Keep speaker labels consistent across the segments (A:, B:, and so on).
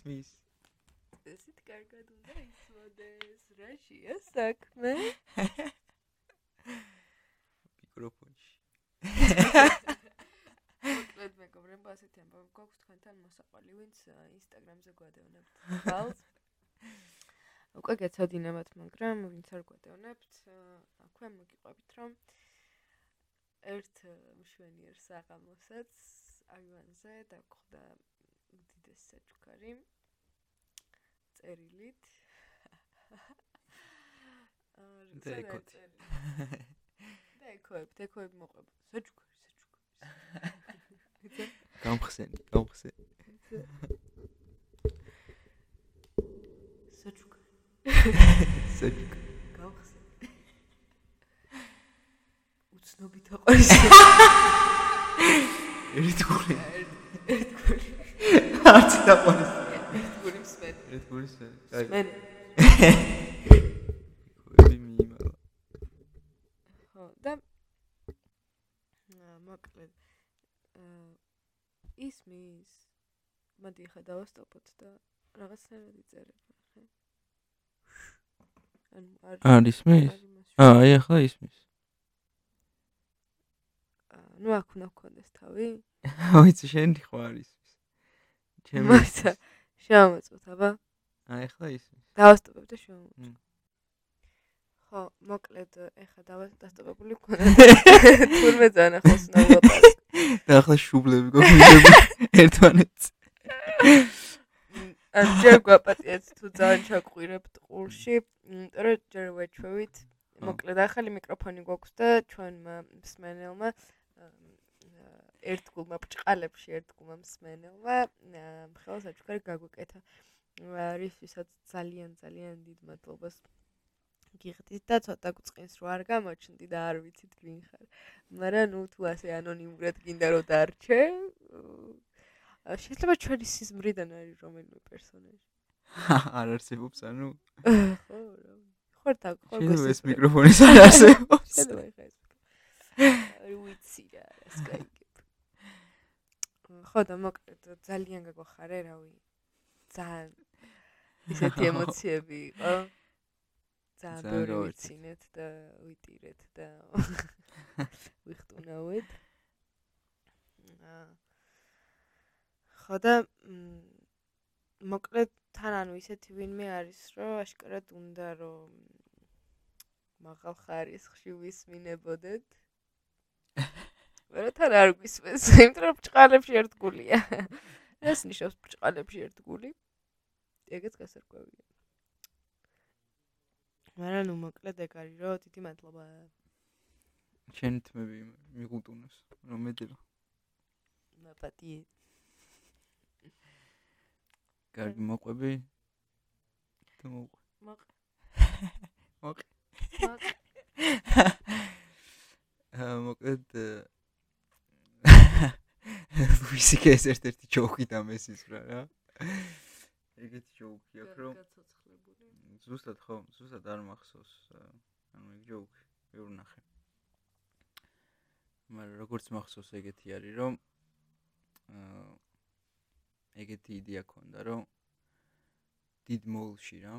A: კარგად ისმის?
B: ესეთ კარგად უნდა ისმოდეს. რაშია საქმე?
A: მიკროფონში.
B: მოკლედ მეგობრებო, ასეთი ამბავი გვაქვს თქვენთან მოსაყვალი, ვინც ინსტაგრამზე გვადევნებთ. ხალხს უკვე გეცოდინებათ, მაგრამ ვინც არ გვადევნებთ, აქვე მოგიყვებით, რომ ერთ მშვენიერ საღამოსაც აივანზე დაგხვდა უდიდეს საჩუქარი წერილით.
A: აა დეკოთ.
B: დეკოთ, დეკოთ მოყვება. საჩუქარი, საჩუქარი.
A: გამხსენი, გამხსენი.
B: საჩუქარი.
A: საჩუკ
B: გავხსენ უცნობი თაყვანის
A: ერთ გული
B: ერთ გული
A: არც თაყვანის
B: ერთ გული მსმენ
A: ერთ გული სმენ
B: მსმენ
A: კოები მიიმალა
B: ხო და მოკლედ ის მის მოდი ხა დავასტოპოთ და რაღაცნაირად იწერებ
A: ანუ არ ისმის? აა, აი ახლა ისმის.
B: ნუ აქ უნდა გქონდეს თავი?
A: ვიცი, შენი ხო არ ისმის.
B: ჩემი მაცა შემოწოთ, აბა.
A: აი ახლა ისმის.
B: დავასტოპებ და შემოწოთ. ხო, მოკლედ ეხა დავასტოპებული გქონდა. თურმე ძალიან ახლოს ვიყო.
A: და ახლა შუბლები გვაქვს ერთმანეთს.
B: ან ჯერ გვაპატიეთ თუ ძალიან ჩაგვირებთ ყურში, იმიტომ რომ ჯერ ვეჩვევით. მოკლედ ახალი მიკროფონი გვაქვს და ჩვენმა მსმენელმა ერთ გულმა ბჭყალებში ერთ გულმა მსმენელმა მხოლოდ საჩუქარი გაგვეკეთა. არის ვისაც ძალიან ძალიან დიდ მადლობას გიხდით და ცოტა გწყინს რო არ გამოჩნდი და არ ვიცით ვინ ხარ. მაგრამ ნუ თუ ასე ანონიმურად გინდა რომ დარჩე, შეიძლება ჩვენი სიზმრიდან არის რომელიმე პერსონაჟი.
A: არ არსებობს, ანუ
B: ხო, რა. ხარ და ხო
A: გესმის. ეს მიკროფონის არ არსებობს.
B: შეიძლება აი ვიცი რა, სკაიგებ. ხო და მოკლედ ძალიან გაგვახარე, რავი. ძალიან ისეთი ემოციები იყო. ძალიან ბევრი ვიცინეთ და ვიტირეთ და ვიხტუნავეთ. ხო და მოკლედ თან ანუ ისეთი ვინმე არის რომ აშკარად უნდა რომ მაღალ ხარისხში ვისმინებოდეთ მაგრამ თან არ გვისმენს. იმიტომ რომ ბჭყალებში ერთ გულია ეს ნიშნავს ბჭყალებში ერთ გული ეგეც გასარკვევია. მაგრამ ნუ მოკლედ ეგ არის რომ დიდი მადლობა.
A: შენ თმები მიგუტუნოს რომ მეძირო
B: მაპატიე.
A: კარგი მოყვები. თუ მოყვე
B: მოყვე
A: მოყვე აა მოკლედ ვისიკე ეს ერთ-ერთი ჯოუკი და მესის რა რა ეგეთი ჯოუკი აქვს რომ ზუსტად ხო ზუსტად არ მახსოვს ანუ ეგ ჯოუკი ვერ ვნახე მაგრამ როგორც მახსოვს ეგეთი არის რომ აა ეგეთი იდეა ქონდა, რომ დიდ მოლში რა.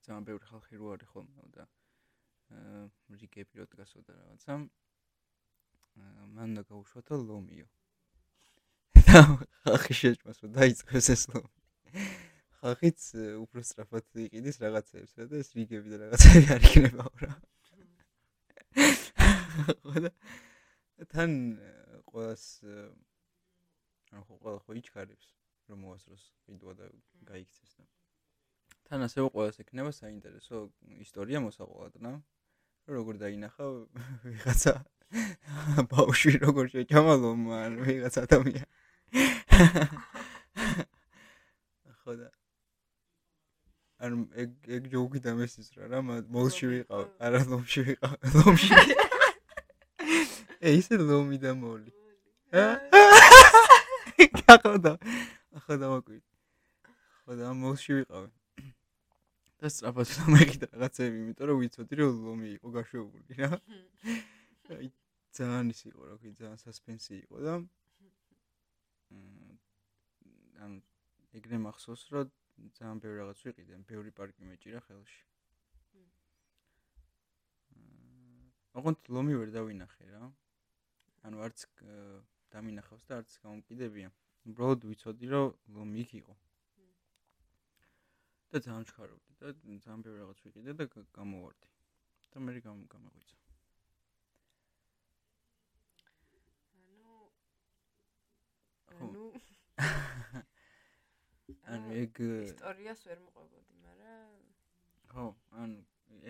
A: ძალიან ბევრი ხალხი რო არის ხოლმე და აა რიგები რო დგასოდა რაღაცა. მან და გაუშვათა ლომიო. და ხალხი შეჭმას რომ დაიწყოს ეს ლომი. ხალხიც უფრო სწრაფად იყიდის რაღაცებს და ეს რიგები და რაღაცები არ იქნებაო რა. ხოდა თან ყოველს ანუ ხო ყველა ხო იჩქარებს რომ მოასწროს ვიდეო და გაიქცეს და თან ასევე ყოველს ექნება საინტერესო ისტორია მოსაყოლად რა როგორ დაინახა ვიღაცა ბავშვი როგორ შეჭამალო მან ვიღაც ადამიანი ხო და არ ეგ ეგ ჯოუკი დამესის რა რა მოლში ვიყავ არა ლომში ვიყავ ლომში. ე ისე ლომი და მოლი. აა გაყოდა ახლა დავაკვირდი ხო და მოლში ვიყავი და სწრაფად მომეკიდა რაღაცები, იმიტომ რომ ვიცოდი რომ ლომი იყო გაშვებული რა. აი ძალიან ის იყო რა, კი ძალიან სასპენსი იყო და ან ეგრე მახსოვს რომ ძალიან ბევრი რაღაც ვიყიდე, ბევრი პარკი მეჭირა ხელში. ოღონდ ლომი ვერ დავინახე რა. ანუ არც დამინახავს და არც გამომკიდებია. უბრალოდ ვიცოდი რომ ლომი იყო. და ძალიან ჩქარობდი და ძალიან ბევრი რაღაც ვიყიდე და გამოვარდი. და მე გამომგვიცა.
B: ანუ
A: ანუ ეგ
B: ისტორიას ვერ მოყვებოდი, მაგრამ
A: ხო, ანუ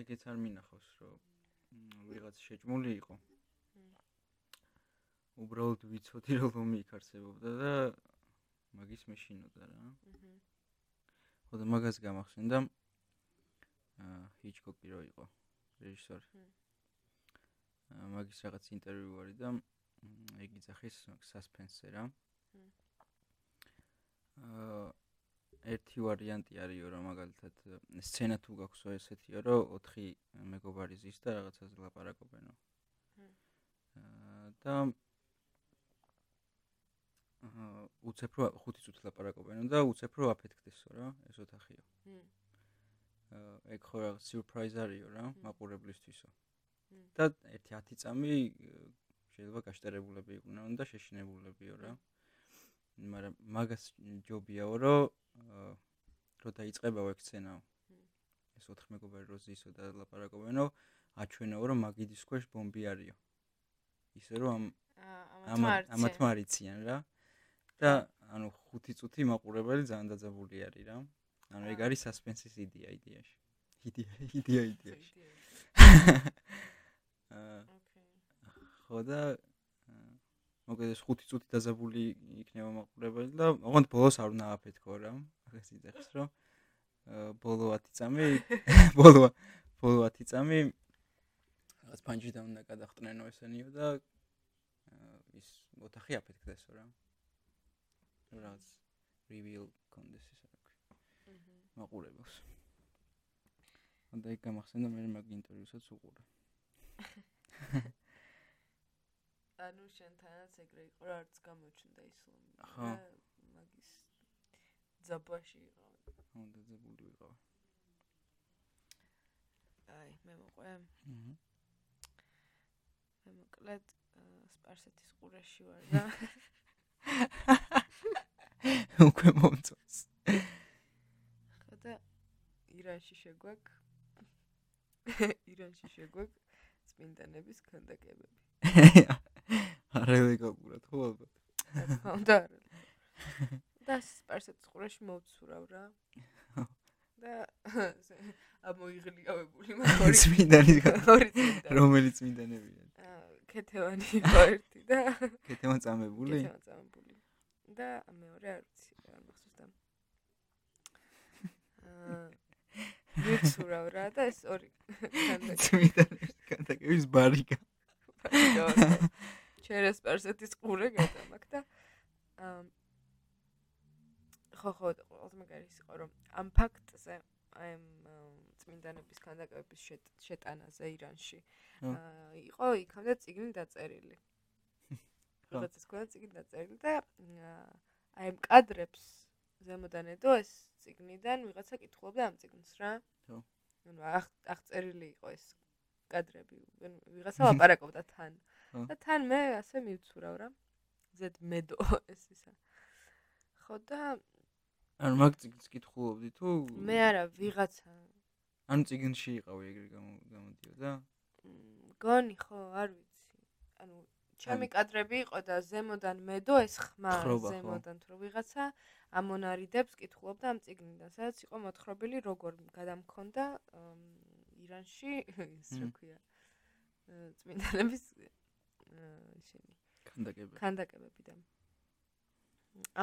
A: ეგეც არ მინახავს, რომ ვიღაც შეჭმული იყო. უბრალოდ ვიცოდი რომ ლომი იქ არსებობდა და მაგის მეშინოდა რა. აჰა. ხო და მაგას გამახსენდა აა ჰიჩკოკი რო იყო რეჟისორი. მაგის რაღაც ინტერვიუ არის და ეგ იძახის სასპენსზე რა. აა ერთი ვარიანტი არისო რომ მაგალითად სცენა თუ გაქვსო ესეთიო რომ 4 მეგობარი ზის და რაღაცას ლაპარაკობენო. აა და უცებრო 5 წუთი ლაპარაკობენ და უცებრო აფეთქდესო რა ეს ოთახიო. აა ეგ ხო რა სიურპრაიზ არისო რა მაყურებლისთვისო. და ერთი 10 წამი შეიძლება გაშტერებულები იყვნენ და შეშინებულებიო რა. მაგრამ მაგას ჯობიაო რომ რო დაიწყებაო ეგ სცენაო. ეს ოთხ მეგობარი რო ზისო და ლაპარაკობენო აჩვენაო რომ მაგიდის ქვეშ ბომბი არისო. ისე რომ ამ ამათ მარიციან რა. და ანუ 5 წუთი მაყურებელი ძალიან დაძაბული არის რა. ანუ ეგ არის სასპენსის იდეა იდეაში. იდეა იდეა იდეაში. აა ხო და მოგედეს 5 წუთი დაძაბული იქნება მაყურებელი და ოღონდ ბოლოს არ უნდა აფეთქო რა. მაგას იძახს რომ ბოლო 10 წამი ბოლო ბოლო 10 წამი რაღაც პანჯიდან უნდა გადახტნენო ესენიო და ის ოთახი აფეთქდესო რა. რაც reveal კონდეს ის რა ქვია. აჰა. მაყურებელს. და იქ გამახსენდა მე მაგ ინტერვიუსაც უყურე.
B: ანუ შენთანაც ეგრე იყო რა არც გამოჩნდა ის ლომი.
A: ხო.
B: მაგის ზაბაში იყო.
A: ხო, დაძაბული იყო.
B: აი, მე მოყვე. აჰა. მე მოკლედ სპარსეთის ყურეში ვარ და
A: უკვე მომწონს.
B: ხო და ირანში შეგვაქ ირანში შეგვაქ წმინდანების ქანდაკებები.
A: არელი გაგურად ხო ალბათ.
B: ხო და და სპარსეთის ყურაში მოვცურავ რა. და ამოიღლიავებული მაგორი
A: წმინდანის რომელიც წმინდანებია.
B: კეთევანი იყო ერთი და
A: კეთევან წამებული?
B: კეთევან წამებული. და მეორე არ ვიცი რა მახსოვს და აა ვიცურავ რა და ეს ორი
A: კანტაკების ბარიკა
B: ჩერეს პერსეთის ყურე გადამაკ და ხო ხო ყველაზე მაგარი ის იყო რომ ამ ფაქტზე აი წმინდანების კანტაკების შეტანაზე ირანში იყო იქამდე ციგნი დაწერილი რაღაცას ქონდა ციგნი დაწერილი და აი ამ კადრებს ზემოდან ედო ეს ციგნიდან ვიღაცა კითხულობდა ამ ციგნს რა. ხო. ანუ აღწერილი იყო ეს კადრები. ვიღაცა ლაპარაკობდა თან. და თან მე ასე მივცურავ რა. ზედ მედო ეს ისა. ხო და
A: ანუ მაგ ციგნს კითხულობდი თუ
B: მე არა ვიღაცა
A: ანუ ციგნში იყავი ეგრე გამოდიოდა?
B: გონი ხო, არ ვიცი. ანუ ჩემი კადრები იყო და ზემოდან მედო ეს ხმა ზემოდან თუ ვიღაცა ამონარიდებს კითხულობდა ამ ციგნიდან სადაც იყო მოთხრობილი როგორ გადამქონდა ირანში ის რა ქვია წმინდანების შენი
A: კანდაკები
B: კანდაკებები და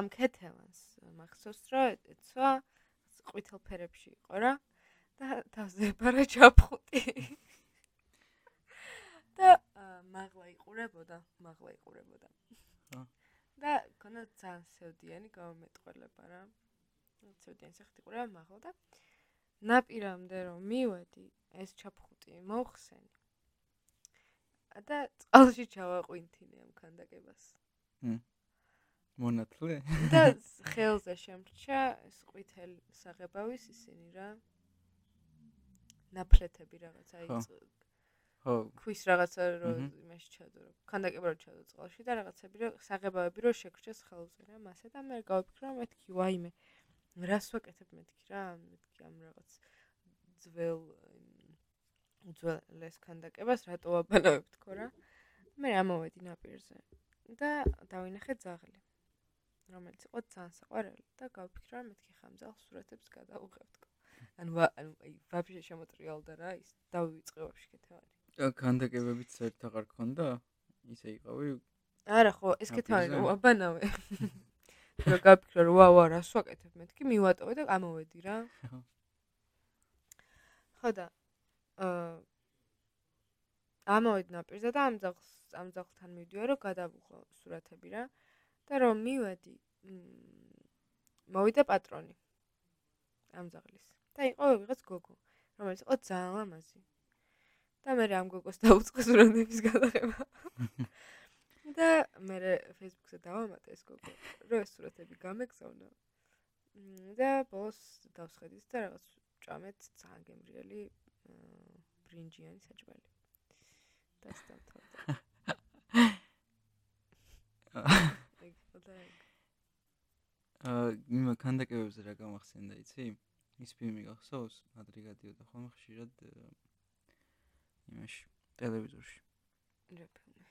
B: ამ ქეთევანს მახსოვს რომ ეცვა ყვითელ ფერებში იყო რა და თავზე პარა ჩაფხუტი და მაღლა იყურებოდა, მაღლა იყურებოდა. და ქონა ძალიან სევდიანი გამომეტყველება რა. სევდიანი სახით იყურება მაღლა და ნაპირამდე რომ მივედი, ეს ჩაფხუტი მოხსენი. და წყალში ჩავაყვინთინე ამ ქანდაკებას.
A: მონათლე?
B: და ხელზე შემრჩა ეს ყვითელი საღებავის ისინი რა. ნაფლეთები რაღაც აი
A: ხო.
B: ქვის რაღაცა რო იმაში ჩადო რომ ქანდაკება რო ჩადო წყალში და რაღაცები რო საღებავები რო შეკრჩეს ხელზე რა მასე და მე გავიფიქრე რომ მეთქი ვაიმე რას ვაკეთებ მეთქი რა მეთქი ამ რაღაც ძველ უძველეს ქანდაკებას რატო ვაბანავებ თქო რა? მე ამოვედი ნაპირზე? და დავინახე ძაღლი რომელიც იყო ძალიან საყვარელი და გავფიქრე რომ მეთქი ხამძალ სურათებს გადავუღებ თქო. ანუ ანუ აი ვაფშე შემოტრიალდა რა ის დავიწყე ვაფშე კეთევანი
A: ქანდაკებებიც ერთ აღარ ქონდა ისე იყავი?
B: არა ხო ეს კეთევანი ვაბანავე რომ გავფიქრე რომ ვა ვა რას ვაკეთებ მეთქი მივატოვე და ამოვედი რა. ხო და ამოვედი ნაპირზე და ამ ძაღლს ამ ძაღლთან მივდივარ რომ გადავუხო სურათები რა. და რომ მივედი მოვიდა პატრონი ამ ძაღლის. და იყო ვიღაც გოგო რომელიც იყო ძალიან ლამაზი და მე ამ გოგოს დაუწყე სურათების გადაღება? და მე Facebook-ზე დავამატე ეს გოგო რომ ეს სურათები გამეგზავნა და ბოლოს დავსხედით და რაღაც ჭამეთ ძალიან გემრიელი ბრინჯიანი საჭმელი. დასტავთავდა.
A: აა, იმ კანდაკებებზე რა გამახსენდა, იცი? ის ფილმი გახსოვს? ადრე გადიოდა ხოლმე ხშირად იმაში, ტელევიზორში.
B: რა ფილმი?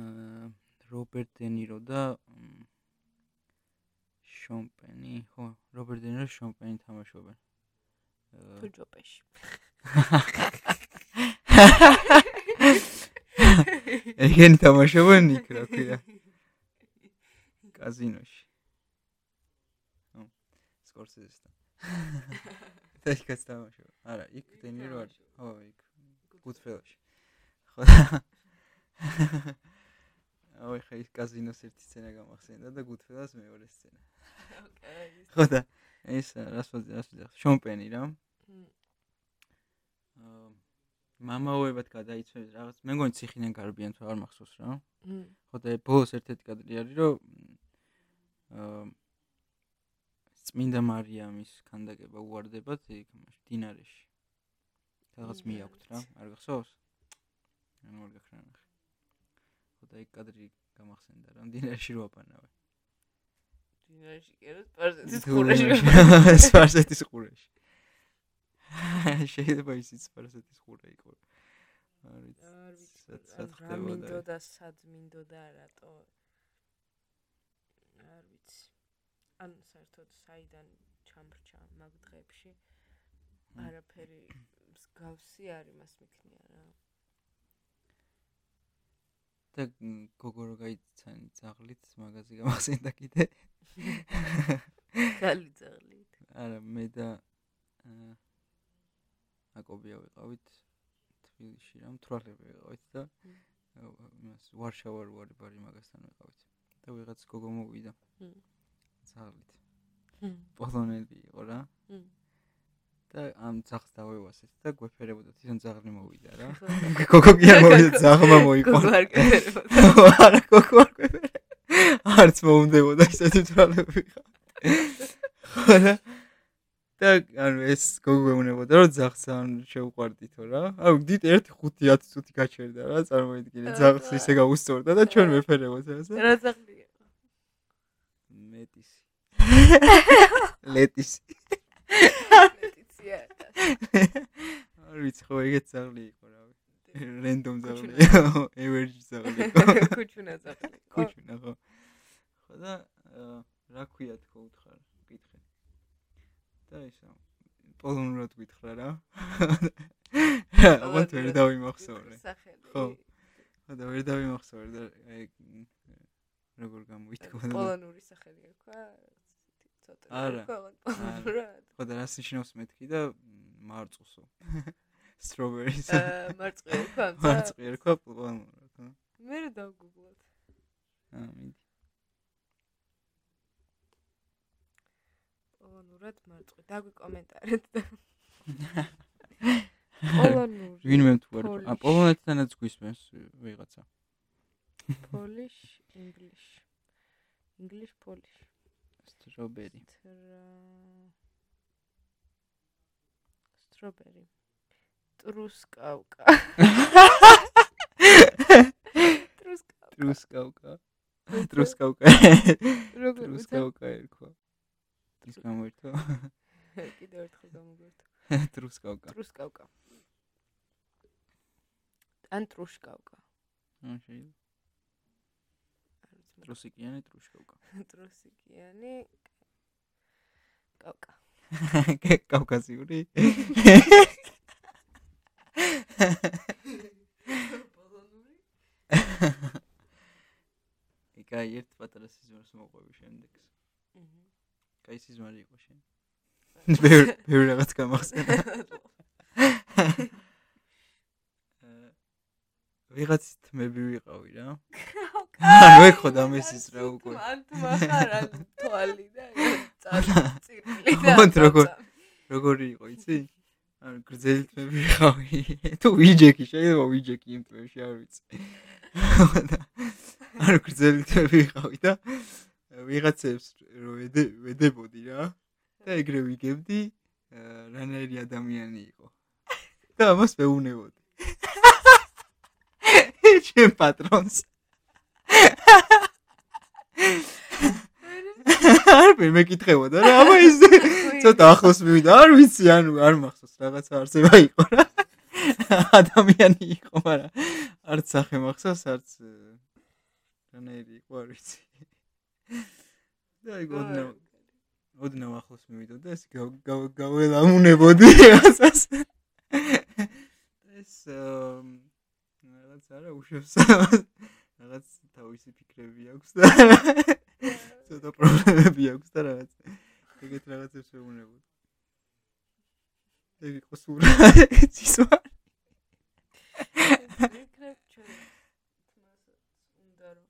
A: აა, რობერტ დე ნირო და შონ პენი, ხო, რობერტ დე ნირო შონ პენი თამაშობენ.
B: თუ ჯოპეში.
A: ეგენი თამაშობენ იქ რა ქვია. კაზინოში. ო, სკორსეზესთან. და იქ თამაშობ. არა, იქ დენირო არ. ო, იქ. გუდფელში. ხო. ой, ხა ის კაზინოს ერთი სცენა გამახსენდა და გუდფელას მეორე სცენა. ოკეი. ხო და ეს რას ვაძე? შომპენი რა. მამაოებად გადაიცვალეს რაღაც მე მგონი ციხიდან გარბიან თუ არ მახსოვს რა. ხო და ბოლოს ერთ-ერთი კადრი არის რომ აა წმინდა მარიამის ქანდაკება უარდებათ იქ დინარეში. რაღაც მიაქვთ რა, არ გახსოვს? ანუ არ გახსნა. ხო და იქ კადრი გამახსენდა რა, დინარეში რო აპანავე.
B: დინარეში კი არა, სპარსეთის ყურეში.
A: სპარსეთის ყურეში. შეიძლება ისიც სპარსეთის ყურე იყო.
B: არის. არ ვიცი. რა მინდოდა, სად მინდოდა რატო? არ ვიცი. ან საერთოდ საიდან ჩამრჩა მაგ დღეებში? არაფერი მსგავსი არ იმას მიქნია რა.
A: და გოგო რო გაიცანი ძაღლით მაგაზი გამახსენდა კიდე.
B: გალი ძაღლით.
A: არა, მე და აა აკობია ვიყავით თბილისში რა მთვრალები ვიყავით და იმას ვარშავა რო არის ბარი მაგასთან ვიყავით და ვიღაც გოგო მოვიდა. ზაღლით პოლონელი იყო რა. და ამ ძაღს დავევასეთ და გვეფერებოდა თვითონ ზაღლი მოვიდა რა. გოგო კი არ მოვიდა ზაღმა მოიყო
B: გოგო არ გვეფერებოდა.
A: არა გოგო არ გვეფერებოდა არც მომდებოდა ისეთი თვალები ხო და ანუ ეს გოგოებუნებოდა რომ ძაღს ან შეუყვარდითო რა. აუ დიდ 1-5-10 წუთი გაჩერდა რა, წარმოიდგინე ძაღს ისე გაუსწორდა და ჩვენ მეფერებოთ ასე.
B: რა ძაღლი იყო?
A: მეტისი. ლეტისი.
B: მეტიცია.
A: არ ვიცი ხო ეგეც ძაღლი იყო რა. რენდომ ძაღლი. ევერჯი ძაღლი იყო.
B: კუჩუნა ძაღლი.
A: კუჩუნა ხო. ხო და რა ქვია თქო უთხარ? და ისა პოლონურად გითხრა რა. ალბათ ვერ დავიმახსოვრე. ხო. ხო და ვერ დავიმახსოვრე და აი როგორ გამოითქვა.
B: პოლონური სახელი ერქვა?
A: ცოტა. არა. ხო და რას ნიშნავს მეთქი და მარწუსო. strawberries.
B: აა მარწყვი ერქვა?
A: მარწყვი ერქვა პოლონურად,
B: მე რა დავგუგლოთ.
A: აა მიდი.
B: პოლონურად მარწყვი დაგვიკომენტარეთ და პოლონური
A: ვინმე თუ არ ა პოლონეთთანაც გვისმენს ვიღაცა.
B: Polish english. English polish. Strawberry. ტრუსკავკა ტრუსკავკა
A: ტრუსკავკა ტრუსკავკა
B: როგორ უცა
A: ტრუსკავკა ერქვა ტრუს გამოერთო
B: კიდევ ერთხელ გამოგვერთო
A: ტრუსკავკა
B: ტრუსკავკა ან ტრუშკავკა
A: აა შეიძლება. ტრუსიკიანი ტრუშკავკა
B: ტრუსიკიანი კავკა.
A: კავკაზიური იკაი ერთ პატარა სიზმარს მოყვები შემდეგს.
B: Mhm.
A: კაი სიზმარი იყო შენ? ბევრი ბევრი რაღაც გამახსენა აა, ვიღაც თმები ვიყავი რა. ანუ ეხო დამესის რა უკვე.
B: ან თუ ახარა თვალი და წაწილი და
A: ხონთ როგორ როგორი იყო იცი? ანუ გრძელი თმები ვიყავი. თუ ვიჯეკი შეიძლება ვიჯეკი იმ თმებში არ ვიცი. ანუ გრძელი თმები ვიყავი და ვიღაცებს ვედებოდი რა და ეგრე ვიგებდი რანაირი ადამიანი იყო. და ამას მეუნებოდი. ჩემ პატრონს. არ მე მეკითხებოდა რა აბა ის ცოტა ახლოს მივიდა. არ ვიცი ანუ არ მახსოვს რაღაცა არსება იყო რა. ადამიანი იყო მაგრამ არც სახე მახსოვს არც რანაირი იყო არ ვიცი და ეგ ოდნავ ოდნავ ახლოს მივიდა და ეს გავ- გავ- გაველამუნებოდი რაღაცას ეს რაღაც არა უშვებს რაღაც თავისი ფიქრები აქვს და ცოტა პრობლემები აქვს და რაღაც. ეგეთ რაღაცებს ვეუბნებოდი ეგ იყო სულ ცისვა
B: იქნებ ჩვენ თმასაც უნდა რომ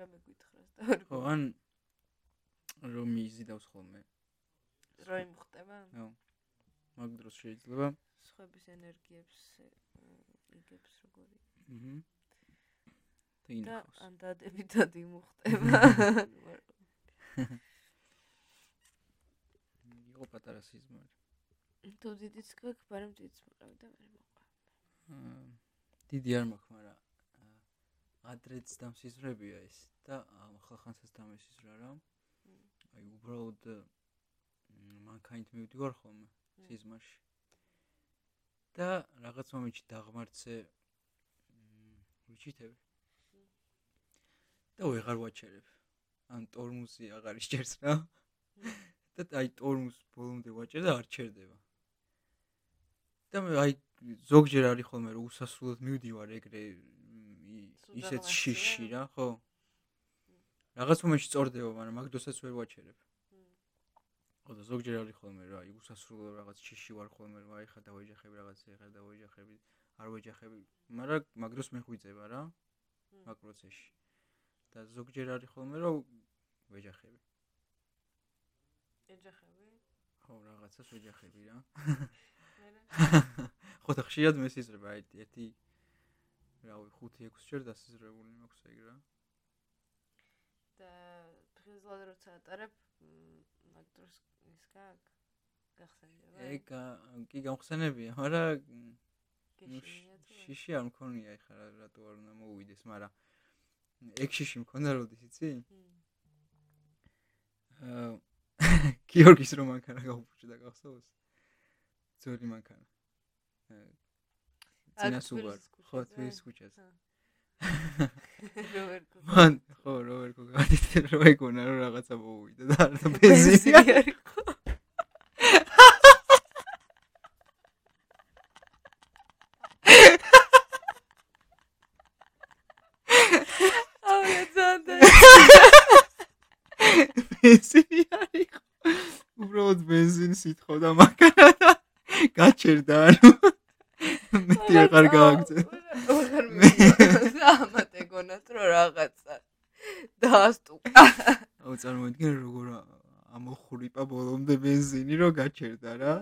B: რამე გითხრას და არ
A: ხო ან რომ იზიდავს ხოლმე.
B: რო იმხტება
A: ხო. მაგ დროს შეიძლება.
B: სხვების ენერგიებს იგებს როგორი.
A: აჰა და
B: და
A: ინახავს.
B: ან დადებითად იმუხტება.
A: იყო პატარა სიზმარი
B: თუ დიდიც გაქვს მაგრამ დიდიც მიყავი და ვერ მოყვა
A: აა, დიდი არ მაქვს მაგრამ ადრეც დამსიზრებია ეს და ამ ხალხანსაც დამესიზრა რა. აი უბრალოდ მანქანით მივდივარ ხოლმე სიზმარში. და რაღაც მომენტში დაღმართზე ვიჩიტები და ვეღარ ვაჩერებ. ან ტორმუსი აღარ ისჭერს რა. და აი ტორმუს ბოლომდე ვაჭერ და არ ჩერდება. და მე აი ზოგჯერ არის ხოლმე რომ უსასრულოდ მივდივარ ეგრე ისეთ შიში
B: რა?
A: რა ხო. რაღაც მომენტში წორდება მაგრამ მაგ დროსაც ვერ ვაჩერებ. ხო და ზოგჯერ არის ხოლმე რა აი უსასრულო რაღაც შიში ვარ ხოლმე რომ აი ხა დავეჯახები რაღაც ეხა დავეჯახები არ ვეჯახები მაგრამ მაგ დროს მეხვიწება რა მაგ პროცესში. და ზოგჯერ არის ხოლმე რომ ვეჯახები
B: ეჯახები?
A: ხო რაღაცას ვეჯახები რა.
B: მერე
A: ხო და ხშირად მესიზრება აი ერთი რავი 5-6 ჯერ დასიზრებული მაქვს ეგ რა.
B: და დღესდღეობით როცა ატარებ დროს ის გაკ გახსენდება.
A: ეგ კი გამხსენებია მაგრამ შიში არ მქონია ეხლა რა- რატო არ უნდა მოუვიდეს მაგრამ ეგ შიში მქონდა როდის იცი? აა გიორგის რომ მანქანა გავუფუჭდა გახსოვს ძველი მანქანა აა, წინა
B: აქ
A: სუბარ
B: თბილისის
A: ხო თბილისის ქუჩაზე
B: როგორ
A: მან ხო რო ვერ გაგადით რო ეგონა რომ რაღაცა მოუვიდა და არ და ბენზინი არ
B: იყო.
A: ბენზინი არ იყო უბრალოდ ბენზინს ითხოვდა მანქანა და გაჩერდა ანუ აღარ გააგზა.
B: აღარ მე ამატე გონათ რომ რაღაცა დაასტუკა.
A: აუ წარმოიდგინე როგორ ამოხურიპა ბოლომდე бенზინი რომ გაჩერდა რა.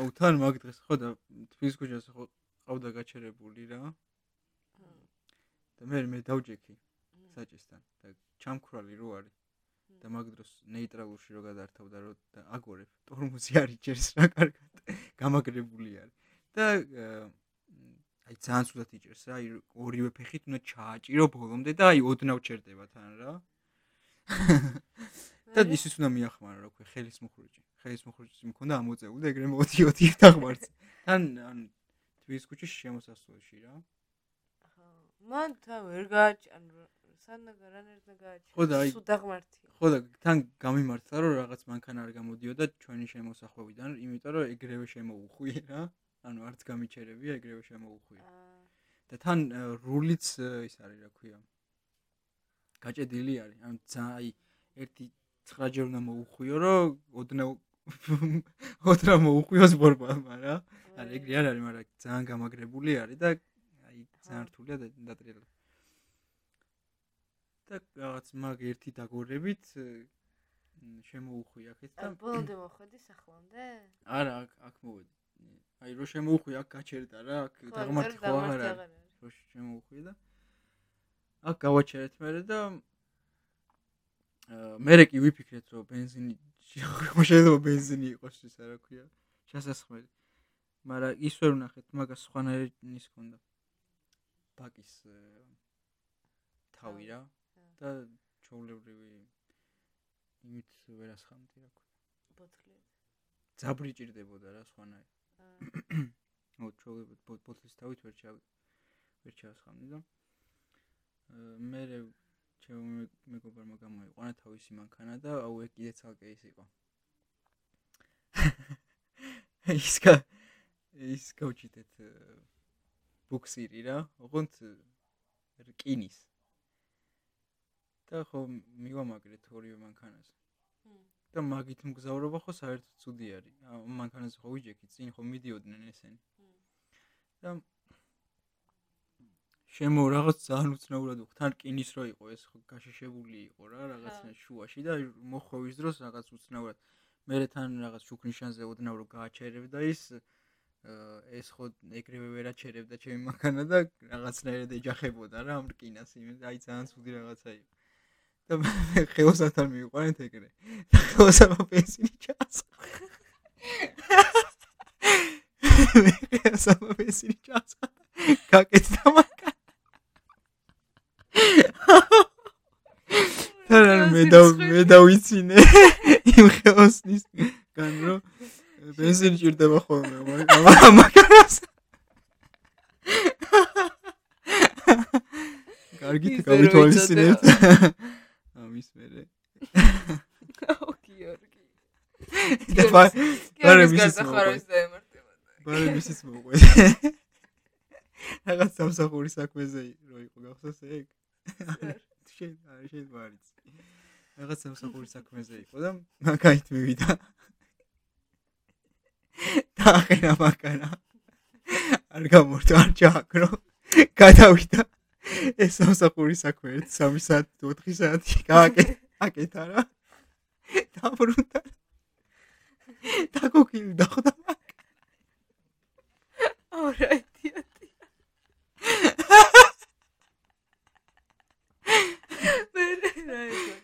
A: აუ თან მაგ დღეს ხო და თვის ქუჩას ხო ყავდა გაჩერებული რა. და მე მე დავჯექი საჭესთან და ჩამქრალი რო არის. და მაგ დროს ნეიტრალურში რო გადართავდა რო აგორებ ტორმუზი არის ჯერს რა კარგად გამაგრებული არის. და აი ძალიან სულად იჭერს რა აი ორივე ფეხით უნდა ჩააჭირო ბოლომდე და აი ოდნავ ჩერდება თან რა. და ისიც უნდა მიახმარო რა ქვია ხელის მუხრუჭი ხელის მუხრუჭი მქონდა ამოწეული და ეგრე მოდი ოთი დაღმართ თან ან თბილისის ქუჩის შემოსასვლელში რა.
B: მან თა ვერ გააჭან
A: ხო და აი
B: სულ დაღმართია.
A: ხო და თან გამიმართლა რომ რაღაც მანქანა არ გამოდიოდა ჩვენი შემოსახვევიდან იმიტომ რომ ეგრევე შემოუხვი რა. ანუ არც გამიჩერებია ეგრევე შემოუხვია. და თან რულიც ის არის რა ქვია გაჭედილი არის. ანუ აი ერთი 9 ჯერ უნდა მოუხვიო რომ ოდნა ოდნა მოუხვიოს ბორბალმა რა. არა ეგრე არ არის მაგრამ ძალიან გამაგრებული არის და აი ძალიან რთულია და დატრიალება და რაღაც მაგ ერთი დაგორებით შემოუხვი აქეთ და
B: ბოლომდე მოხვედი სახლამდე?
A: არა, აქ აქ მოვედი. აი რო შემოუხვი აქ გაჩერდა რა, აქ დაღმართი ხო არა. რო შემოუხვი და აქ გავაჩერეთ მე და მე კი ვიფიქრეთ რომ бенზინი შეიძლება бенზინი იყოს ის რა ქვია შესაძხველი მაგრამ ის ვერ ვნახეთ მაგას სხვანაირი ის ქონდა ბაკის თავი რა და ჩაულებრივი იმით ვერასხამდი რა ქვია.
B: ბოთლი.
A: ძაბრი ჭირდებოდა რა სხვანაირი. ო ჩაულებრივი ბოთლის თავით ვერ ჩავ ვერ ჩასხამდი და მე ჩემ მეგობარმა გამოიყვანა თავისი მანქანა და აუ ეგ კიდე ცალკე ის იყო. ის კა ის კოჩიტეთ ბუქსირი რა, ოღონდ რკინის. და ხო მივამაგრეთ ორივე მანქანაზე. და მაგით მგზავრობა ხო საერთოდ ცუდი არის. მანქანაზე ხო ვიჯექი, წინ ხო მიდიოდნენ ესენი. და შემო რაღაც ძალიან უცნაურად თან რკინის რო იყო ეს ხო გაშიშებული იყო რა რაღაცა შუაში და მოხვევის დროს რაღაც უცნაურად. მე თან რაღაც შუქნიშანზე ოდნავ რო გააჩერებდა ის ეს ხო ეგრევე ვერაჩერებდა ჩემი მანქანა და რაღაცნაირად ეჯახებოდა რა ამ რკინას იმენ აი ძალიან ცუდი რაღაცა იყო. და მე ხელოსათან მივიყვანეთ ეგრე. და ხელოსამა პენსინი ჩასხა. მე ხელოსამა პენსინი ჩასხა. გაკეთდა მაგა. თან მე და მე დავიცინე იმ ხელოსნის გან რო პენსინი ჭირდება ხოლმე მაგას. კარგით გავითვალისწინებთ. ამის მერე.
B: ო გიორგი.
A: და ბარე მისის
B: ემართება.
A: ბარე მისის მოყვეს. რაღაც სამსახური საქმეზე რო იყო გახსოვს ეგ? შენ არ შენ ვარიც. რაღაც სამსახური საქმეზე იყო და მაგაით მივიდა. და ახლა მაგანა. არ გამორთო არ ჩააკრო. გადავიდა. ეს სამსახური საქმე 3 საათი 4 საათი გააკეთე აკეთა რა. დაბრუნდა. და გოგილი დახვდა
B: ორა იდიოტი. მე რა
A: ეგონა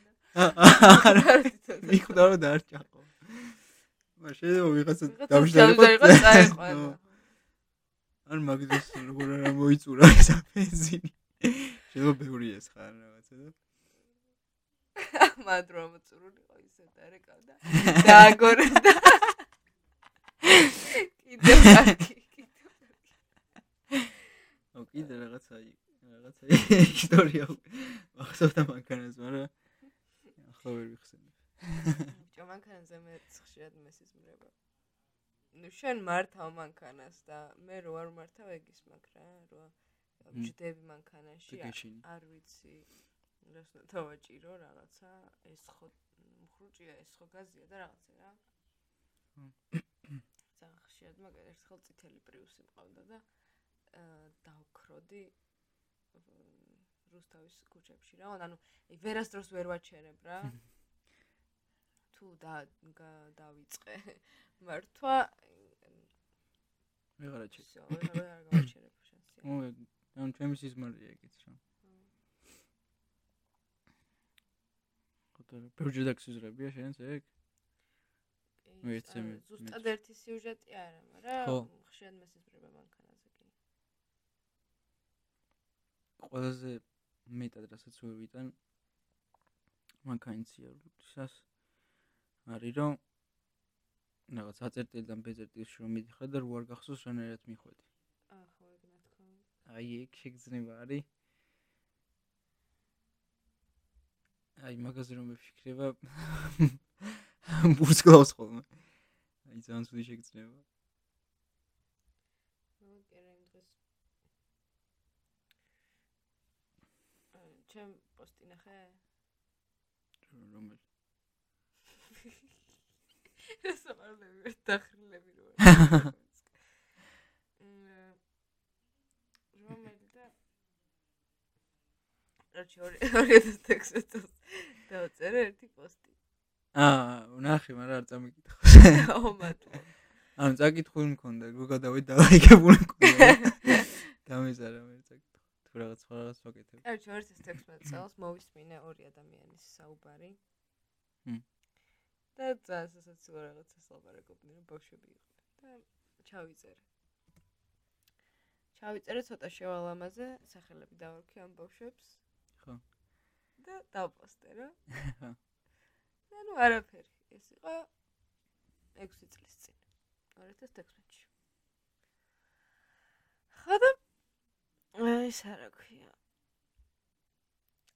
A: მიხვდა რომ დაარჩაყო მაშინ ვიღაცა დავშდა ან მაგდეს როგორ არა მოიწურა ეს ბენზინი შეიძლება ბევრი ეს ხარ რაღაცა
B: და. მადრო მოწურულიყო ისე და რეკავდა დააგორდა კიდე კარგი
A: ო კიდე რაღაცა რაღაცა ისტორია მახსოვდა მანქანას მაგრამ ახლა ვერ ვიხსენებ.
B: ჯო მანქანაზე მე ხშირად მესიზმრება ნუ შენ მართავ მანქანას და მე რო არ მართავ ეგის მაგ რა რო ჯდები მანქანაში არ ვიცი რას თავაჭირო რაღაცა ეს ხო მხრუჭია ეს ხო გაზია და რაღაცა რა ზახშიად მაგერ ერთხელ წითელი პრიუსი მყავდა და დავქროდი რუსთავის ქუჩებში რა. ანუ ვერასდროს ვერ ვაჩერებ რა. თუ და დავიწყე მართვა
A: ვეღარა ჩი.
B: ისე ვერ არ გავაჩერებ შანსი.
A: ანუ ჩემი სიზმარია ეგეც რა. ხოთო, ბევრი დაქსიზრებია შენს ეგ? ემე-
B: ზუსტად ერთი სიუჟეტი არა, მაგრამ ხშირად მესიზმრება მანქანაზე კი.
A: ყველაზე მეტად რასაც ვერ ვიტან მანქანციალისას არის რომ რაღაც აწერტილიდან ბეζერტილში რომ მიდიხარ და რო არ გახსოვს რანაირად მიხვედი.
B: აა ხო, ეგ ნათქვა.
A: აი ეგ შეგრძნება არის. აი მაგაზე რომ მეფიქრება ბურს კლავს ხოლმე. აი ძალიან ცუდი შეგრძნება.
B: დღეს აა ჩემ პოსტი ნახე?
A: რომელი?
B: სამარლები ვერ დახრილები რო. მ რომელი და რაჩი 2016 წელს დავწერე ერთი პოსტი.
A: აა, ნახე, მაგრამ არ წამიკითხო.
B: აუ მადლობა.
A: ანუ წაკითხული მქონდა, რო გადავედი დააიგებული მქონდა. დამეზარა მე წაკითხო. თუ რაღაც სხვა რაღაც ვაკეთებ.
B: რაჩი 2016 წელს მოვისმინე ორი ადამიანის საუბარი.
A: ჰმ.
B: და ძალიან სასაცილო რაღაცას ლაპარაკობდნენ, რომ ბავშვები იყვნენ და ჩავიწერე. ჩავიწერე ცოტა შევალ ამაზე, სახელები დავარქვი ამ ბავშვებს.
A: ხო.
B: და დავპოსტე რა.
A: ხო.
B: და ნუ არაფერი. ეს იყო 6 წლის წინ. 2016-ში. ხო და აი ეს რა ქვია.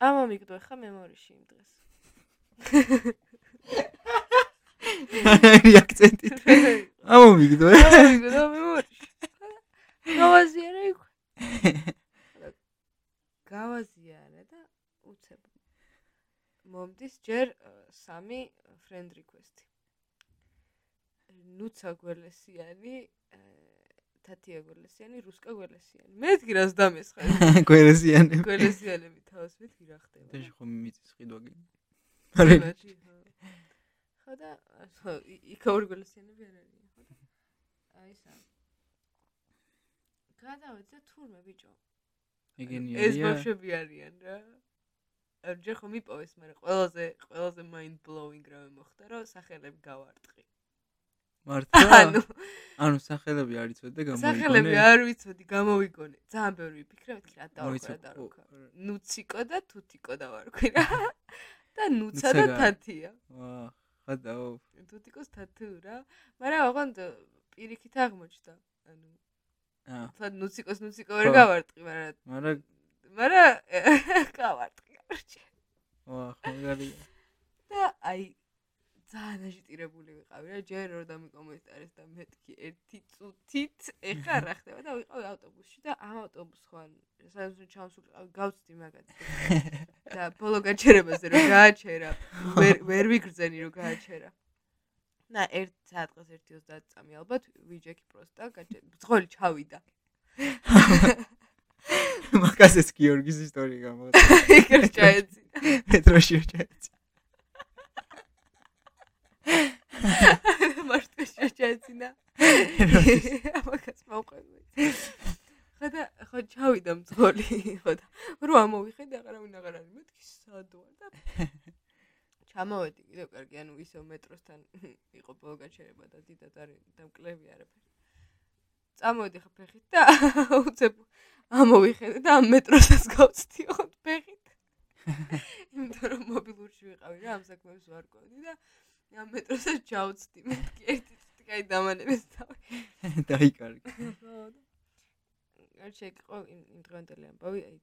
B: ამა მიგდო ხა მემორიში იმ დღეს.
A: აი აქცენტი. ამა მიგდო.
B: ამა მიგდო მემორიში. გავაზიარე იქ. გავაზიარე და უცებ. მომდის ჯერ სამი friend request-ი. ნუცა გველესიანი, თათია გველესიანი, რუსკა გველესიანი. მეთქი რას დამესხარ?
A: გვერესიანები.
B: გველესიანები თავს მეთქი რა ხდება.
A: დაში ხომ მიწის ყიდვა კი. არა.
B: მათი, ხო. და ხო, ი- იქაური გველესიანები არ არიან, ხო და აი სა. გადავეცე თურმე ბიჭო. ეს
A: ეგენია.
B: ბავშვები არიან რა. ჯერ ხომ მიპოვეს, მაგრამ ყველაზე ყველაზე mind blowing რა მოხდა, რომ სახელები გავარტყი.
A: მართლა?
B: ანუ
A: ანუ სახელები არ იცოდი და გამოიგონე.
B: სახელები არ ვიცოდი, გამოვიგონე. ძალიან ბევრი ვიფიქრე, მეთქი რა დავარქვა დავარქვა.
A: ო,
B: ნუციკო და თუთიკო დავარქვი რა. და ნუცა და თათია.
A: ვაა, ხადაო.
B: თუთიკოს თათუ რა. მაგრამ ოღონდ პირიქით აღმოჩნდა. ანუ
A: აა,
B: თქვა ნუციკოს ნუციკო ვერ გავარტყი, მაგრამ
A: მაგრამ
B: მაგრამ გავარტყი. კოჭი.
A: ვახ, მაგარია.
B: და აი ძალიან აჟიტირებული ვიყავი რა, ჯერ რომ დამიკომენტარეს და მეთქი ერთი წუთით ეხლა რა ხდება და ვიყავი ავტობუსში და ამ ავტობუსთან სადაც ჩავსულიყავი გავწდი მაგათ. და ბოლო გაჩერებაზე რომ გააჩერა, ვერ ვერ ვიგრძენი რომ გააჩერა. და ერთ საათს 1:30 წამი ალბათ ვიჯექი პროსტა გაჩერა. ძღოლი ჩავიდა.
A: მაგასაც გიორგის ისტორია გამოდი.
B: იქ ჩაეცი.
A: მეტროში რო ჩაეცი.
B: მარტო შეეცინა ამაგას მოყვები ხო და ხო ჩავიდა მძღოლი. ხო და რო ამოვიხედე აღარავინ აღარ არის მეთქი სად ვარ და ჩამოვედი კიდევ კარგი ანუ ისევ მეტროსთან იყო ბოლო გაჩერება და დიდად არის დამკლევი არაფერი წამოვედი ხო ფეხით და უცებ ამოვიხედე და ამ მეტროსაც გავწდი ხო ფეხით. იმიტომ რომ მობილურში ვიყავი რა ამ საქმეებს ვარ ყვევდი და ამ მეტროსაც ჩავწდი ერთი წუთი კაი დამანებს თავი.
A: დაიკარგი.
B: არ შეიყო იმ დღევანდელი ამბავი აი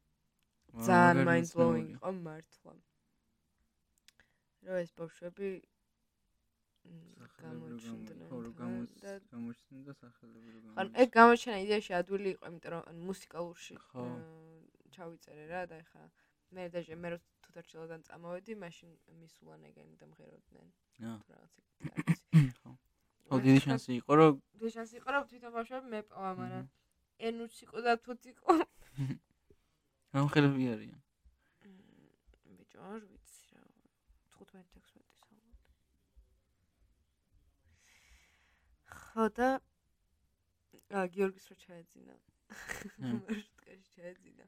B: ძალიან mind blowing იყო მართლა. რომ ეს ბავშვები გამოჩნდნენ
A: რომ
B: და
A: გამოჩნდნენ და სახელები რო
B: ან ეგ გამოჩენა იდეაში ადვილი იყო იმიტომ რომ ან მუსიკალურში ჩავიწერე რა და ეხა მე დაჟე მე რო თუთარჩელოდან წამოვედი მაშინ მისულან ეგენი და მღეროდნენ
A: აა,
B: თუ რაღაც ეგეთი არის
A: ხო. ხო, დიდი შანსი იყო, რომ
B: დიდი შანსი იყო რომ თვითონ ბავშვები მეპოვა მაგრამ ენუც იყო და თუც იყო
A: გამხელები არიან.
B: არ ვიცი რა 15-16 ალბათ ხო და გიორგის რო ჩაეძინა. მარშრუტკაში ჩაეძინა.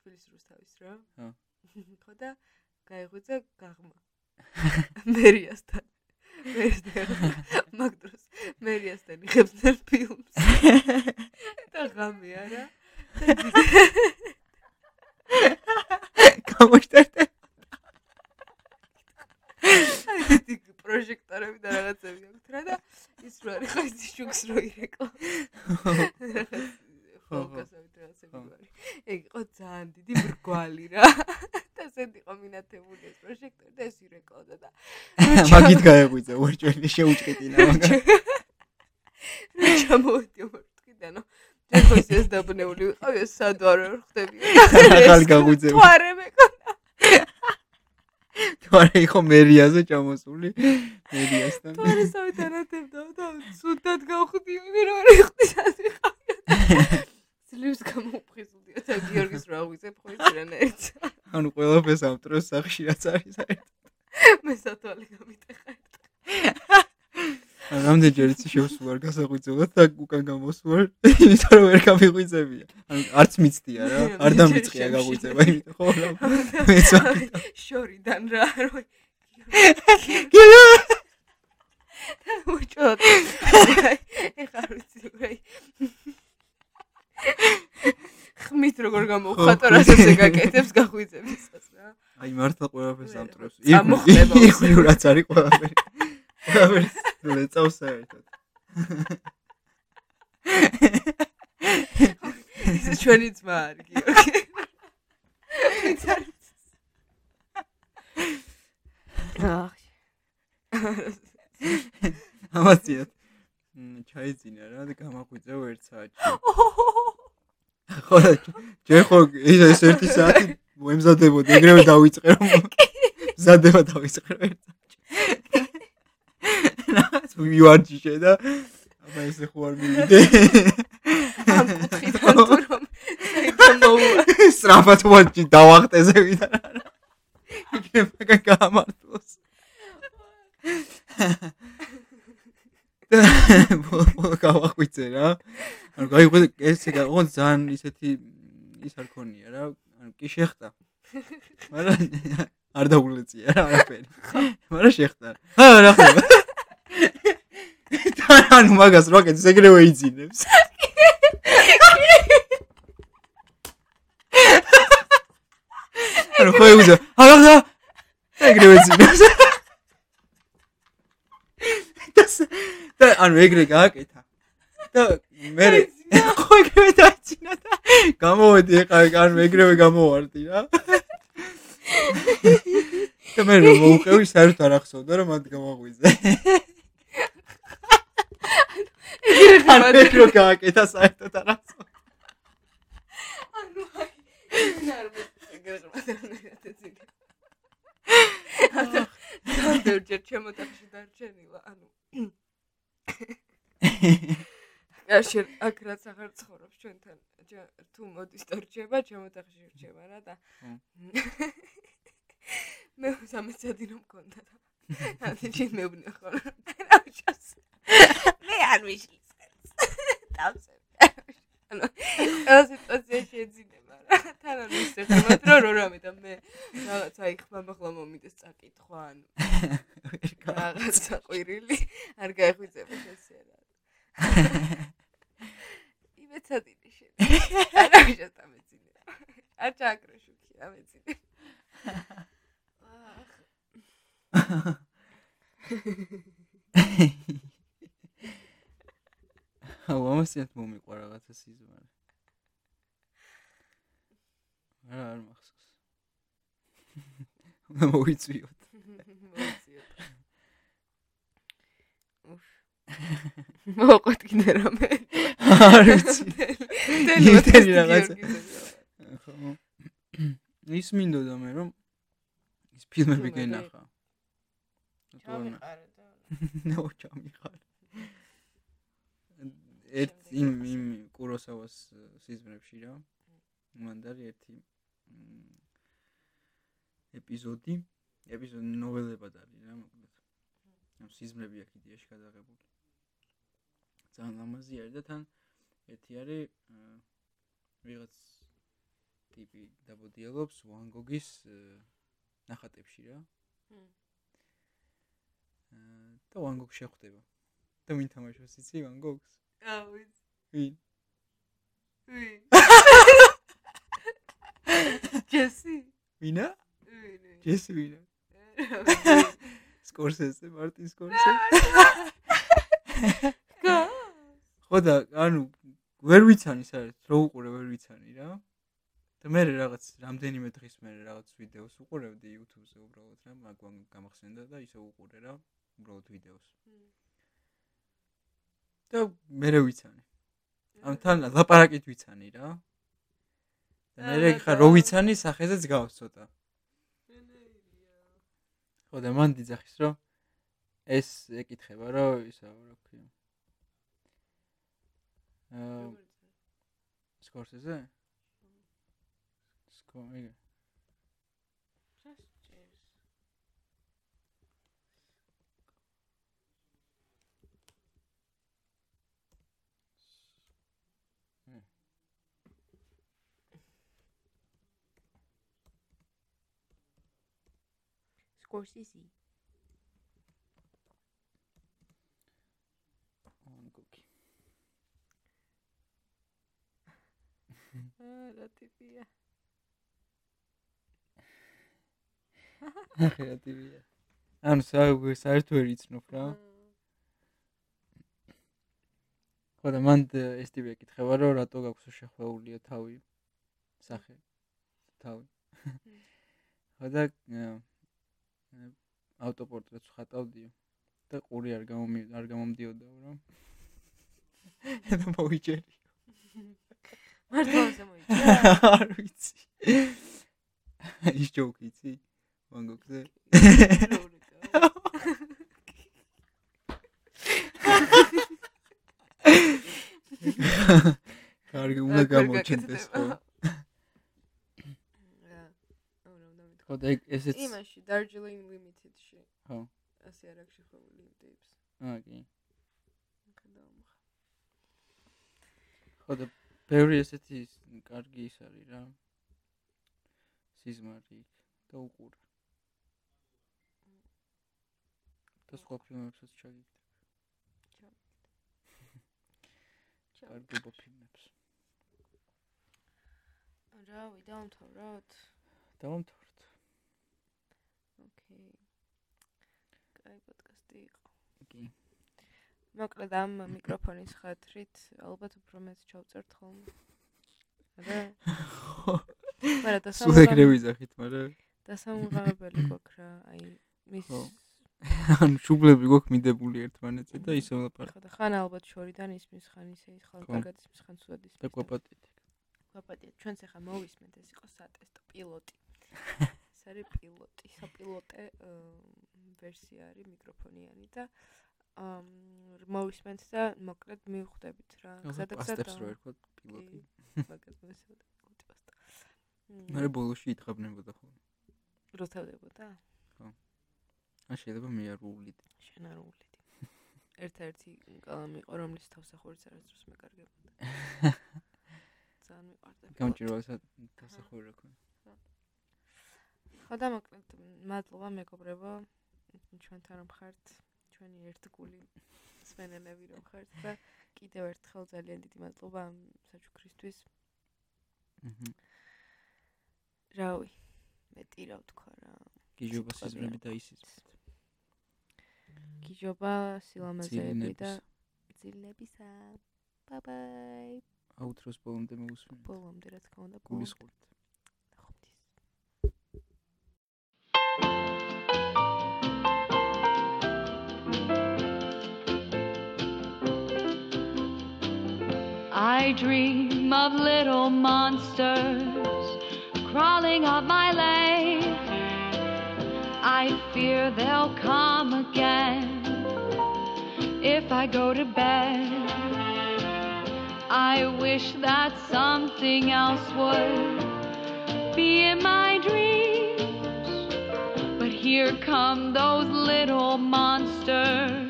B: თბილისის რუსთავის რა
A: ჰა.
B: ხო და გაიღვიძა გაღმა. მერიასთან. მერიასთან. მაგდროს. მერიასთან იღებდნენ ფილმს. და ღამე არა.
A: გამოჩერდე
B: აი პროჟექტორები და რაღაცები აქვს რა და ის რო არის ხო ის შუქს რო ირეკო ფოკუსებით რაღაცები ვარი ეგ იყო ძალიან დიდი ბრგვალი რა. და ზედ იყო მინათებული ეს პროჟექტორი და ეს ირეკოდა და
A: მაგით გაეღვიძა უერჭველი შეუჭკეტინა მაგა
B: რა ჩამოვედი მარტკიდანო ჯერ ხო ის დაბნეული ვიყავი ეს სადვარო ხდებია
A: ახალი გაღვიძები
B: თვარე მეკონა
A: თვარე იყო მერიაზე ჩამოსული მერიასთან.
B: თვარე სავით არათებდა და სუდად გავხდიოდი რომ არ იხდი სად ვიყავი ძლივს გამოფხიზულდი და გიორგის რა ვიზებ ხო ის რანაირად
A: ანუ ყველაფერს ამ დროს სახში რაც არის საერთოდ
B: მე სათვალე გამიტეხა
A: რამდენჯერ იცი შევსულ არ გასაღვიძებლად და უკან გამოსულ იმიტომ რომ ვერ გამიღვიძებია ანუ არც მიცდია რა არ დამიწყია გაღვიძება იმიტომ ხო რა მეც
B: შორიდან რა რო უჩოთ ეხა ვიცი რა ხმით როგორ გამოვხატო რასაც ეგაკეთებს გაღვიძებისას რა
A: აი მართლა ყველაფერს ამ დროს
B: წამოხდება
A: იქ რაც არის ყველაფერი ნუ ეწავს საერთოდ.
B: ეს ჩვენი ძმა არის გიორგი
A: ამასიათ. ჩაიძინა რა და გამაღვიძე ერთ საათში ხო ჯერ ხო ეს ერთი საათი მოემზადებოდი ეგრევე დავიწყე რომ მზადება დავიწყე ერთ საათში ვივარჯიშე და აბა ესე ხო არ მივიდე
B: ამ კუთხიდან თუ რომ საერთოდ
A: სრაფად ვარჯი დავახტეზე ვიდა იქნება გამართლოს ბოლო გავახვიცე რა. ანუ გაიყვე ესე გაიყო ძალიან ისეთი ის არ ქონია რა. ანუ კი შეხტა. მაგრამ არ დაულეწია რა არაფერი. მაგრამ შეხტა. ჰა რა ხდება? თან მაგას როკეტს ეგრევე იძინებს. ანუ ხო იგზა. არა და ეგრევე იძინებს. და ანუ ეგრე გააკეთა და მე ხო ეგრევე დაიცინა და გამოვედი ეხა ანუ ეგრევე გამოვარდი რა და მე რომ მოუყევი საერთოდ არ ახსოვდა რომ მათ გამაღვიძე ეგრე რო გააკეთა საერთოდ არ ახსოვდა
B: ანუ აი არ მეგრე რა დაგერჯერ ჩემოთახში დარჩენილა ანუ. აშე აქ რაც აღარ ცხოვრობს ჩვენთან თუ მოდის დარჩება ჩემოთახში რჩება რა და მე სამეცადი რომ მქონდა და ამიტომ მეუბნე ხოლმე რა ვჭას არ ვიშლის დავსე ანუ ეს სიტუაციაში ეძინება რა თან არ მისცემთ რომ რო რამე და მე რაღაც აი ხმამახლა მომიდეს წაკითხვა ანუ რაღაცა ყვირილი არ გაიხვიძება ესე რა იბეცადინი შენ არა შეთა მეცინე არ ჩაკრეშუქი რა მეცინე
A: აუ ამასიათ სიზმარი არა არ მახსოვს. უნდა მოვიწვიოთ
B: მოვიწვიოთ უფ მოყვეთ კიდე რამე.
A: არ ვიცი. ინტერი რაღაცა. ხო ის მინდოდა მე რომ ის ფილმები გენახა.
B: ჩამიყარე და
A: ნო ჩამიყარე ერთ იმ იმ კუროსავას სიზმრებში რა მანდარი ერთი ეპიზოდი. ეპიზოდი ნოველებად არის რა, მოკლედ. ამ სიზმრები აქ იდეაში გადაღებული. ძალიან ლამაზი არის და თან ერთი არის ვიღაც ტიპი დაბოდიალობს ვან გოგის ნახატებში რა. და ვან გოგ შეხვდება. და ვინ თამაშობს იცი ვან გოგს?
B: აა ვიცი.
A: ვინ?
B: ვინ? ჯესი?
A: ვინა?
B: ვინ? ვინ?
A: ჯესი ვინა?
B: ვინ?
A: სკორსესე, მარტინ სკორსესე.
B: გა?
A: ხო და ანუ ვერ ვიცანი საერთოდ რო უყურე ვერ ვიცანი რა. და მე რაღაც რამდენიმე დღის მერე რაღაც ვიდეოს უყურებდი YouTube-ზე უბრალოდ რა, მაგვან გამახსენდა და ისე უყურე რა, უბრალოდ ვიდეოს. და მე ვიცანი. ამ თან ლაპარაკით ვიცანი რა. და მე ხა რო ვიცანი სახეზეც გავს ცოტა. ხო და მან დიძახის რომ ეს ეკითხება რომ ისა რა ქვია. აა სკორსეზე? სკო იგე.
B: სკორსიზი.
A: ვან გოგი.
B: აა რა ტიპია?
A: ანუ საერთოდ ვერ იცნობ რა. ხო და მან ეს ტიპი ეკითხება რომ რატო გაქვს შეხვეულია თავი სახე თავი. ხო და ავტოპორტრეტს ხატავდიო და ყური არ გამომი არ გამომდიოდაო რა. და მოვიჭერი.
B: მართლა ასე მოიჭრა?
A: არ ვიცი. ის ჯოკი იცი? ვან გოგზე? კარგი უნდა გამოჩენდეს ხო?
B: რა. აუ რა
A: ხო და ესეც
B: იმაში Darjeeling Limited-ში.
A: ხო.
B: ასე არ აქვს შეხვეული ტიპს.
A: აა კი.
B: ხედავ.
A: ხო და ბევრი ესეთი კარგი ის არის რა. სიზმარი და უყურე. და სხვა ფილმებსაც ჩაგიგდებ. კარგი ბო ფილმებს.
B: რავი, დავამთავროთ.
A: დავამთავრეთ.
B: ოკეი. კაი პოდკასტი იყო.
A: კი.
B: მოკლედ ამ მიკროფონის ხათრით ალბათ უფრო მეც ჩავწერთ ხოლმე. რა? მაგრამ
A: სულ ეგრე ვიზახით, მაგრამ
B: დასამუღებელი გვაქვს რა, აი მის
A: ანუ შუბლები გვაქვს მიდებული ერთმანეთზე და ისე ვლაპარაკ
B: ხო და ხან ალბათ შორიდან ისმის ხან ისე ის ხან
A: ხო.
B: კარგად ისმის ხან სულად ისმის.
A: და კვაპატით.
B: კვაპატია. ჩვენც ახლა მოვისმენთ ეს იყო სატესტო პილოტი. ეს არის პილოტი, საპილოტე ვერსია არის მიკროფონიანი და აა მოვისმენთ და მოკლედ მივხვდებით რა. გზადაგზად
A: პასტებს რო ერქვა პილოტი.
B: მაგას მოსწოდა პილოტი პასტა.
A: მე ბოლოში ითხრებნებოდა ხოლმე.
B: როთავდებოდა?
A: ან შეიძლება მე არ უვლიდი.
B: შენ არ უვლიდი. ერთ-ერთი კალამი იყო, რომლის თავსახურიც არასდროს მეკარგებოდა. ძალიან მიყვარდა. პილოტი.
A: გამჭირვალესა დასახური რა ქონა.
B: ხო და მოკლედ მადლობა მეგობრებო ჩვენთან რომ ხართ ჩვენი ერთგული სვენელები რომ ხართ და კიდევ ერთხელ ძალიან დიდი მადლობა ამ საჩუქრისთვის
A: აჰა.
B: რავი მეტი რა ვთქვა რა
A: გიჟობა
B: სიტყვები
A: სიზმრები და ისიც.
B: გიჟობა სილამაზეები და
A: ძილინების.
B: ძილებისა ბაი
A: აუთროს ბოლომდე მოусმინე.
B: ბოლომდე რა თქმა უნდა
A: გულისხმობთ.
C: I dream of little monsters crawling up my leg. I fear they'll come again if I go to bed. I wish that something else would be in my dreams. But here come those little monsters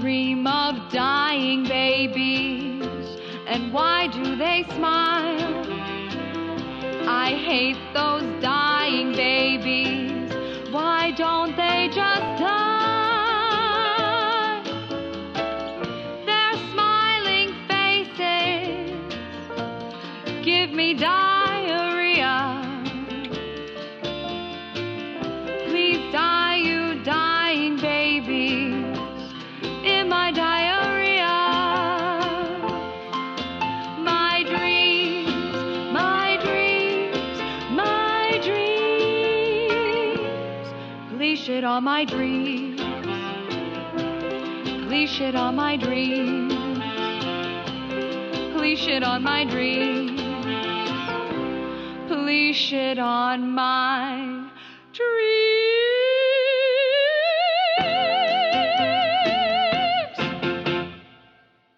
C: dream of dying babies, and why do they smile? I hate those On my dreams. Please shit on my dreams. Please shit on my dreams. Please shit on my dreams.